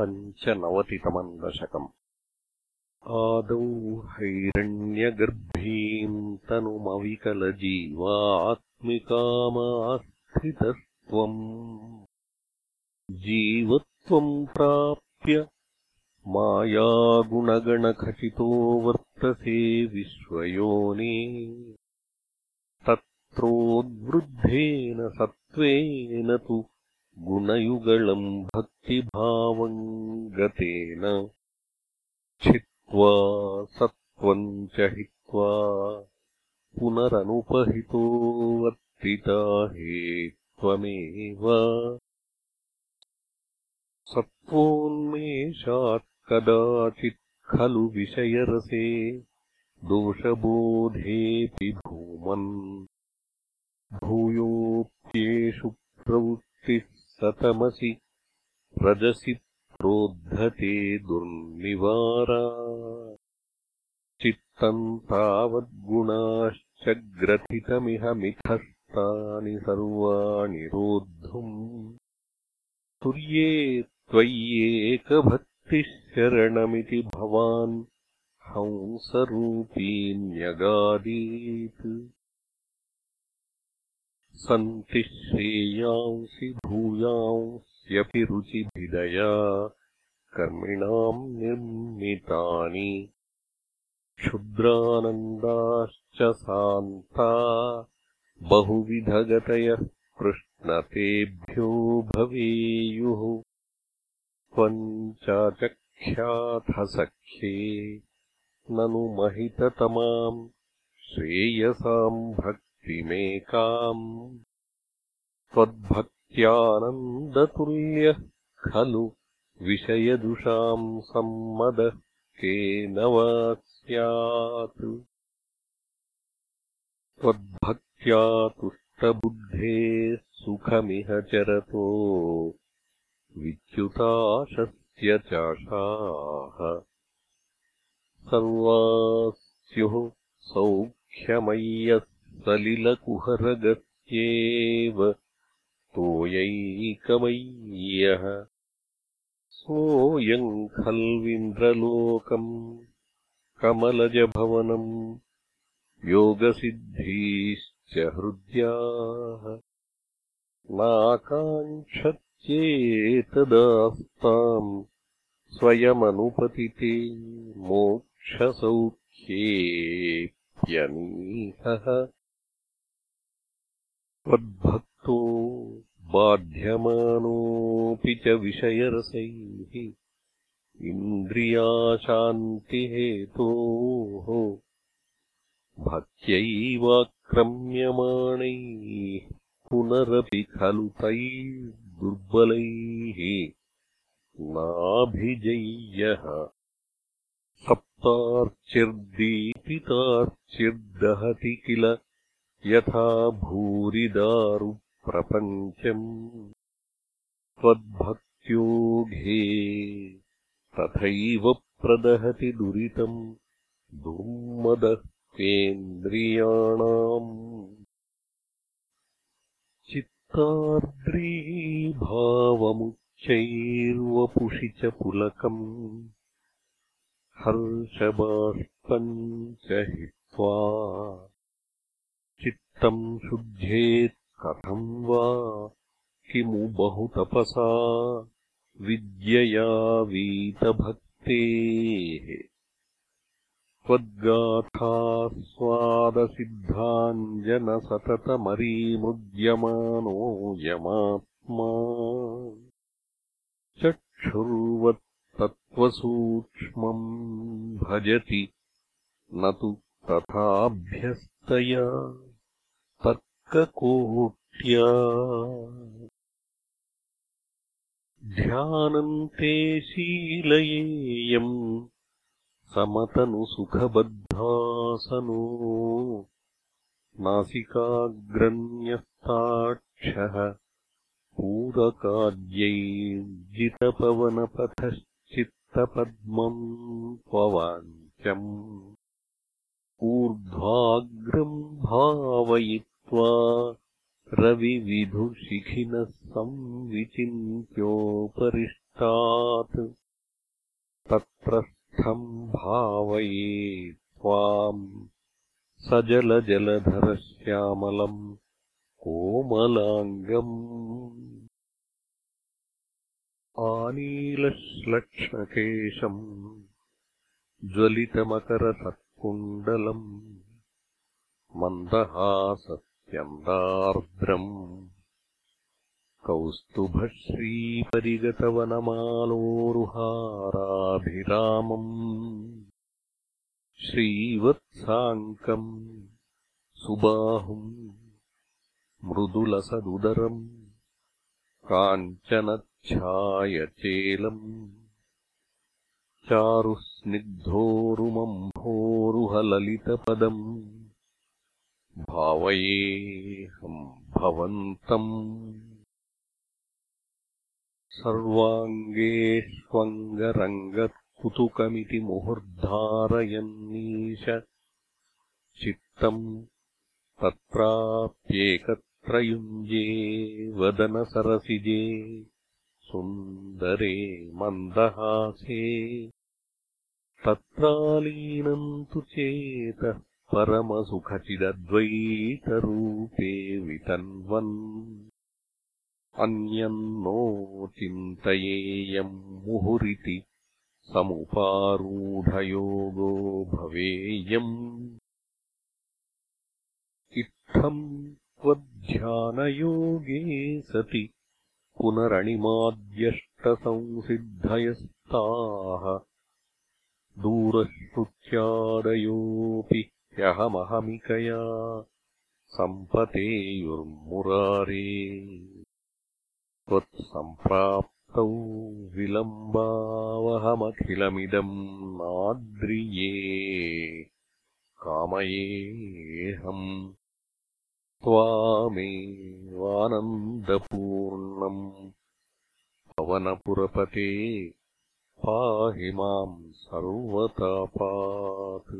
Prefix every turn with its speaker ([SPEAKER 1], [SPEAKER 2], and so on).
[SPEAKER 1] पञ्चनवतितमम् दशकम् आदौ हैरण्यगर्भीम् तनुमविकलजीवात्मिकामास्थितस्त्वम्। जीवत्वम् प्राप्य मायागुणगणखचितो वर्तसे विश्वयोने। तत्रोद्वृद्धेन सत्त्वेन तु गुणयुगलम् भक्तिभावम् गतेन छित्त्वा सत्त्वम् च हित्वा पुनरनुपहितो वर्तिता हे त्वमेव सत्त्वोन्मेषात् कदाचित् खलु विषयरसे दोषबोधेऽपि भूमन्। भूयोऽप्येषु सतमसि रजसि प्रोद्धते दुर्निवारा। चित्तम् तावद्गुणाश्च ग्रथितमिह मिथस्तानि सर्वाणि रोद्धुम्। तुर्ये त्वय्येकभक्तिः भवान् हंसरूपीन्यगादीत् सन्ति श्रेयांसि भूयांस्यपि रुचिभिदया कर्मिणाम् निर्मितानि। क्षुद्रानन्दाश्च सान्ता बहुविधगतयः कृष्णतेभ्यो भवेयुः। त्वम् चाचख्याथसख्ये ननु महिततमाम् श्रेयसाम् भक्तिमेकाम् त्वद्भक्त्यानन्दतुल्यः खलु विषयदुषाम् सम्मदः केन वा स्यात्। त्वद्भक्त्या तुष्टबुद्धेः सुखमिह चरतो विच्युताशस्य चाशाः सर्वास्युः सौख्यमय्यः सलिलकुहरगत्येव तोयैकमय्यः सोऽयम् खल्विन्द्रलोकम् कमलजभवनम् योगसिद्धीश्च हृद्याः। नाकाङ्क्षत्येतदास्ताम् स्वयमनुपतिते मोक्षसौख्येऽप्यनीहः त्वद्भक्तो बाध्यमानोऽपि च विषयरसैः इन्द्रियाशान्तिहेतोः भक्त्यैवाक्रम्यमाणैः पुनरपि खलु तैर्दुर्बलैः नाभिजय्यः सप्तार्चिर्दीपितार्चिर्दहति किल यथा भूरिदारुप्रपञ्चम् त्वद्भक्त्योघे तथैव प्रदहति दुरितम् दुर्मदत्वेन्द्रियाणाम् चित्तार्द्रीभावमुच्चैर्वपुषि च पुलकम् हर्षबाष्पम् च हित्वा चित्तम् शुद्धेत् कथम् वा? किमु बहुतपसा विद्यया वीतभक्तेः। त्वद्गाथास्वादसिद्धाञ्जनसततमरीमुद्यमानो यमात्मा। चक्षुर्वत्तत्त्वसूक्ष्मम् भजति। न तु तथाभ्यस्तया तर्ककोट्या ध्यानन्ते शीलयेयम् समतनुसुखबद्धासनो। नासिकाग्रन्यस्ताक्षः पूरकाद्यैर्जितपवनपथश्चित्तपद्मम् त्ववाञ्चम् ऊर्ध्वाग्रम् रविधुशिखिनः संविचिन्त्योपरिष्टात् तत्रस्थम् भावये त्वाम् सजलजलधरश्यामलम् कोमलाङ्गम्। आनीलश्लक्ष्णकेशम् ज्वलितमकरसत्कुण्डलम्। मन्दहासत् मन्दहासत्यन्दार्द्रम् कौस्तुभश्रीपरिगतवनमालोरुहाराभिरामम्। श्रीवत्साङ्कम् सुबाहुम् मृदुलसदुदरम् काञ्चनच्छायचेलम्। चारुस्निग्धोरुमम्भोरुहललितपदम् भावयेऽहम् भवन्तम् सर्वाङ्गेष्वङ्गरङ्गकुतुकमिति मुहुर्धारयन्नीश चित्तम् तत्राप्येकत्र युञ्जे वदनसरसिजे सुन्दरे मन्दहासे तत्रालीनम् तु चेतः परमसुखचिदद्वैतरूपे वितन्वन्। अन्यम् नो चिन्तयेयम् मुहुरिति समुपारूढयोगो भवेयम्। इत्थम् त्वध्यानयोगे सति पुनरणिमाद्यष्टसंसिद्धयस्ताः। दूरश्रुत्यादयोऽपि ह्यहमहमिकया सम्पतेयुर्मुरारे त्वत्सम्प्राप्तौ विलम्बावहमखिलमिदम् नाद्रिये कामयेऽहम् त्वामेवानन्दपूर्णम् पवनपुरपते पाहि माम् सर्वतापात्